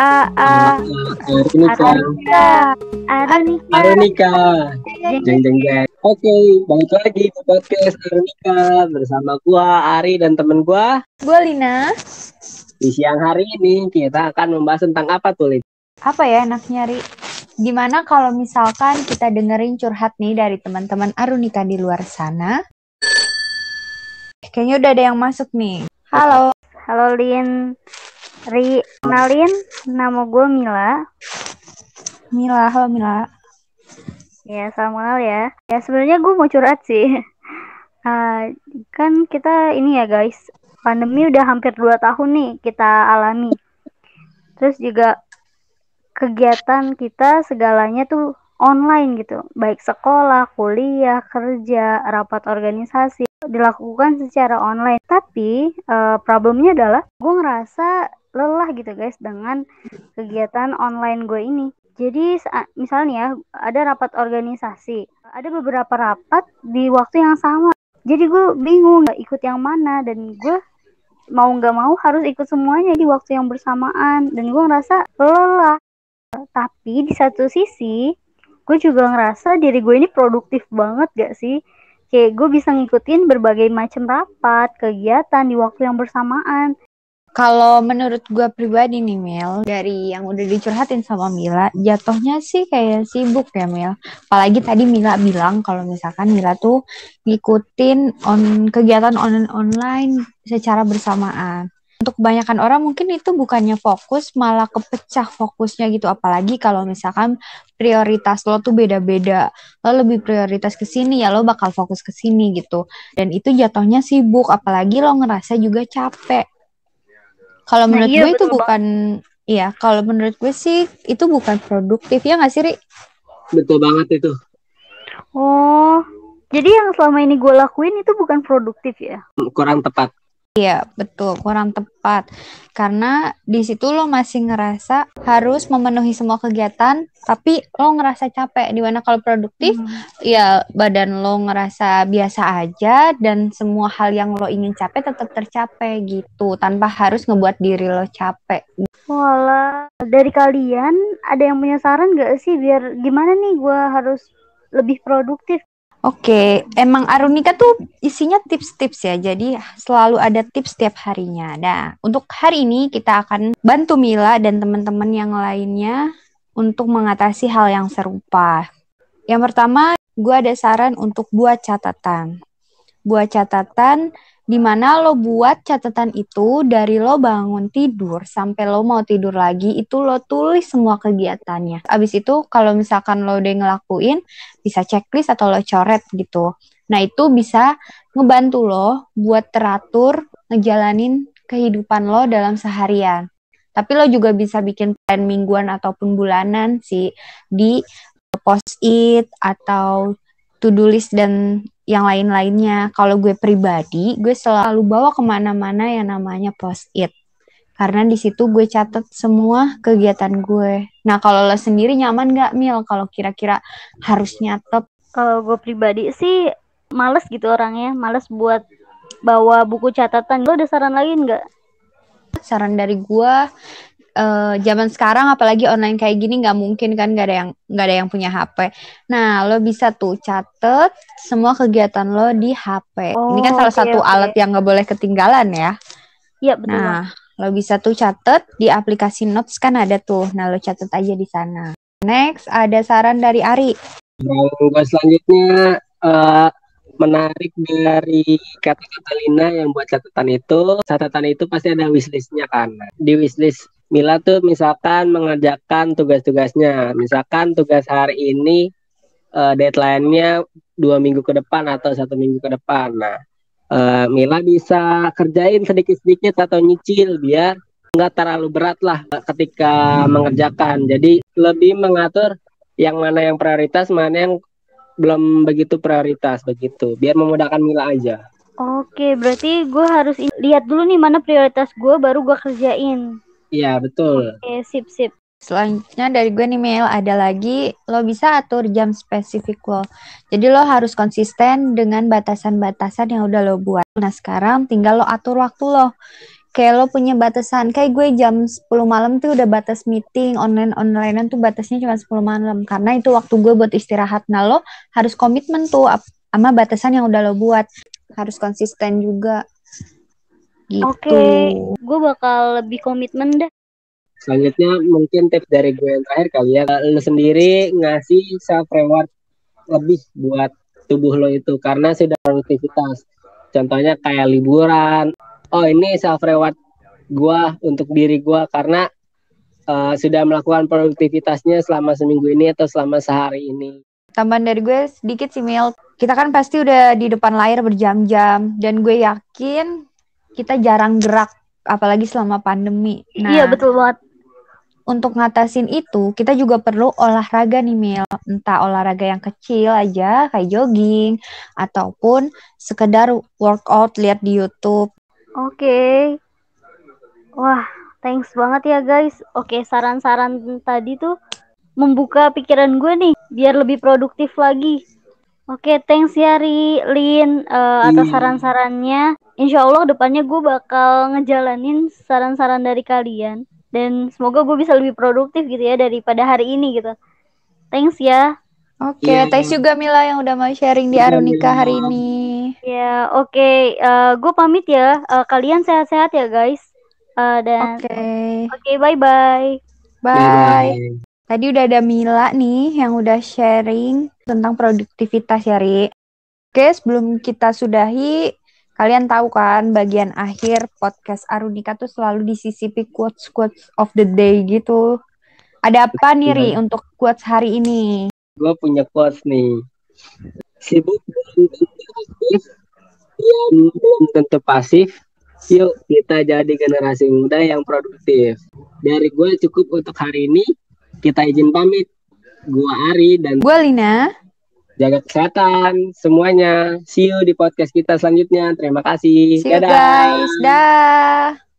A A Arunika. Arunika Arunika Arunika. Jeng jeng jeng. Oke, balik lagi di podcast Arunika bersama gua Ari dan temen gua. Gue Lina Di siang hari ini kita akan membahas tentang apa tuh, Lin? Apa ya enak nyari Gimana kalau misalkan kita dengerin curhat nih dari teman-teman Arunika di luar sana Kayaknya udah ada yang masuk nih Halo Halo Lin, Ri, kenalin nama gue Mila. Mila, halo Mila Ya, salam kenal ya. Ya sebenarnya gue mau curhat sih. Uh, kan kita ini ya guys, pandemi udah hampir 2 tahun nih kita alami. Terus juga kegiatan kita segalanya tuh online gitu, baik sekolah, kuliah, kerja, rapat organisasi dilakukan secara online. Tapi uh, problemnya adalah gue ngerasa lelah gitu guys dengan kegiatan online gue ini. Jadi sa- misalnya ya, ada rapat organisasi, ada beberapa rapat di waktu yang sama. Jadi gue bingung nggak ikut yang mana dan gue mau nggak mau harus ikut semuanya di waktu yang bersamaan dan gue ngerasa lelah. Tapi di satu sisi gue juga ngerasa diri gue ini produktif banget gak sih? Kayak gue bisa ngikutin berbagai macam rapat, kegiatan di waktu yang bersamaan. Kalau menurut gue pribadi nih Mel, dari yang udah dicurhatin sama Mila, jatuhnya sih kayak sibuk ya Mel. Apalagi tadi Mila bilang kalau misalkan Mila tuh ngikutin on kegiatan on online secara bersamaan. Untuk kebanyakan orang mungkin itu bukannya fokus, malah kepecah fokusnya gitu. Apalagi kalau misalkan prioritas lo tuh beda-beda. Lo lebih prioritas ke sini ya lo bakal fokus ke sini gitu. Dan itu jatuhnya sibuk, apalagi lo ngerasa juga capek. Kalau Nah, menurut iya, gue itu bukan iya, kalau menurut gue sih itu bukan produktif ya nggak sih, Ri? Betul banget itu. Oh, jadi yang selama ini gue lakuin itu bukan produktif ya? Kurang tepat. Iya, betul, kurang tepat. Karena di situ lo masih ngerasa harus memenuhi semua kegiatan, tapi lo ngerasa capek. Di mana kalau produktif, Hmm. ya badan lo ngerasa biasa aja dan semua hal yang lo ingin capai tetap tercapai gitu, tanpa harus ngebuat diri lo capek. Walah, dari kalian ada yang punya saran gak sih biar gimana nih gue harus lebih produktif? Oke, emang Arunika tuh isinya tips-tips ya. Jadi selalu ada tips setiap harinya. Nah, untuk hari ini kita akan bantu Mila dan teman-teman yang lainnya untuk mengatasi hal yang serupa. Yang pertama, gue ada saran untuk buat catatan. Buat catatan di mana lo buat catatan itu dari lo bangun tidur sampai lo mau tidur lagi itu lo tulis semua kegiatannya. Abis itu kalau misalkan lo udah ngelakuin bisa checklist atau lo coret gitu. Nah itu bisa ngebantu lo buat teratur ngejalanin kehidupan lo dalam seharian. Tapi lo juga bisa bikin plan mingguan ataupun bulanan sih di post-it atau to-do list dan yang lain-lainnya. Kalau gue pribadi, gue selalu bawa ke mana-mana yang namanya post-it. Karena di situ gue catat semua kegiatan gue. Nah, kalau lo sendiri nyaman gak, Mil? Kalau kira-kira harus nyatet Kalau gue pribadi sih males gitu orangnya, males buat bawa buku catatan. Lo ada saran lagi nggak? saran dari gua eh, zaman sekarang apalagi online kayak gini nggak mungkin kan nggak ada yang nggak ada yang punya HP. Nah lo bisa tuh catet semua kegiatan lo di HP. Ini kan Oh, salah oke, satu oke. alat yang nggak boleh ketinggalan ya. Iya betul. Nah lo bisa tuh catet di aplikasi Notes kan ada tuh. Nah lo catet aja di sana. Next ada saran dari Ari. Yang selanjutnya eh, menarik dari kata-kata Lina yang buat catatan itu. Catatan itu pasti ada wishlistnya kan. Di wishlist Mila tuh misalkan mengerjakan tugas-tugasnya. Misalkan tugas hari ini eh, deadline-nya dua minggu ke depan atau satu minggu ke depan. Nah, eh, Mila bisa kerjain sedikit-sedikit atau nyicil biar nggak terlalu berat lah ketika mengerjakan. Jadi lebih mengatur yang mana yang prioritas, mana yang belum begitu prioritas begitu. Biar memudahkan Mila aja. Oke, berarti gue harus lihat dulu nih mana prioritas gue, baru gue kerjain. Iya betul. Oke, sip sip. Selanjutnya dari gue nih Mel, ada lagi lo bisa atur jam spesifik lo. Jadi lo harus konsisten dengan batasan-batasan yang udah lo buat. Nah sekarang tinggal lo atur waktu lo. kayak lo punya batasan kayak gue jam 10 malam tuh udah batas meeting online onlinean tuh batasnya cuma 10 malam karena itu waktu gue buat istirahat nah lo harus komitmen tuh sama batasan yang udah lo buat harus konsisten juga gitu Oke, gue bakal lebih komitmen deh. Selanjutnya mungkin tips dari gue yang terakhir kali ya. Lo sendiri ngasih self reward lebih buat tubuh lo itu karena sudah produktivitas. Contohnya kayak liburan. Oh ini self reward gua untuk diri gua karena uh, sudah melakukan produktivitasnya selama seminggu ini atau selama sehari ini. tambahan dari gue sedikit sih Mil kita kan pasti udah di depan layar berjam-jam dan gue yakin kita jarang gerak apalagi selama pandemi nah Iya betul banget. untuk ngatasin itu, kita juga perlu olahraga nih, Mil. Entah olahraga yang kecil aja, kayak jogging, ataupun sekedar workout lihat di YouTube. Oke. Wah, thanks banget ya guys. Oke, saran-saran tadi tuh membuka pikiran gue nih biar lebih produktif lagi. Oke, thanks ya Ri, Lin eh, atas Iya. saran-sarannya. Insya Allah depannya gue bakal ngejalanin saran-saran dari kalian dan semoga gue bisa lebih produktif gitu ya daripada hari ini gitu. Thanks ya. Oke, Iya. thanks juga Mila yang udah mau sharing di Iya, Arunika hari ini. Ya, oke. Eh, gue pamit ya. Eh, kalian sehat-sehat ya guys. Eh, dan Oke, oke, bye-bye. bye. Tadi udah ada Mila nih yang udah sharing tentang produktivitas ya, Ri. Oke, sebelum kita sudahi, kalian tahu kan bagian akhir podcast Arunika tuh selalu disisipi quotes-quotes of the day gitu. Ada apa nih, Ri, untuk quotes hari ini? Gue punya quotes nih. Sibuk tentu aktif, diam belum tentu pasif. Yuk kita jadi generasi muda yang produktif. Dari gue cukup untuk hari ini. Kita izin pamit. Gua Ari dan Gue Lina. Jaga kesehatan semuanya. See you di podcast kita selanjutnya. Terima kasih. See you Dadah. guys. Dah.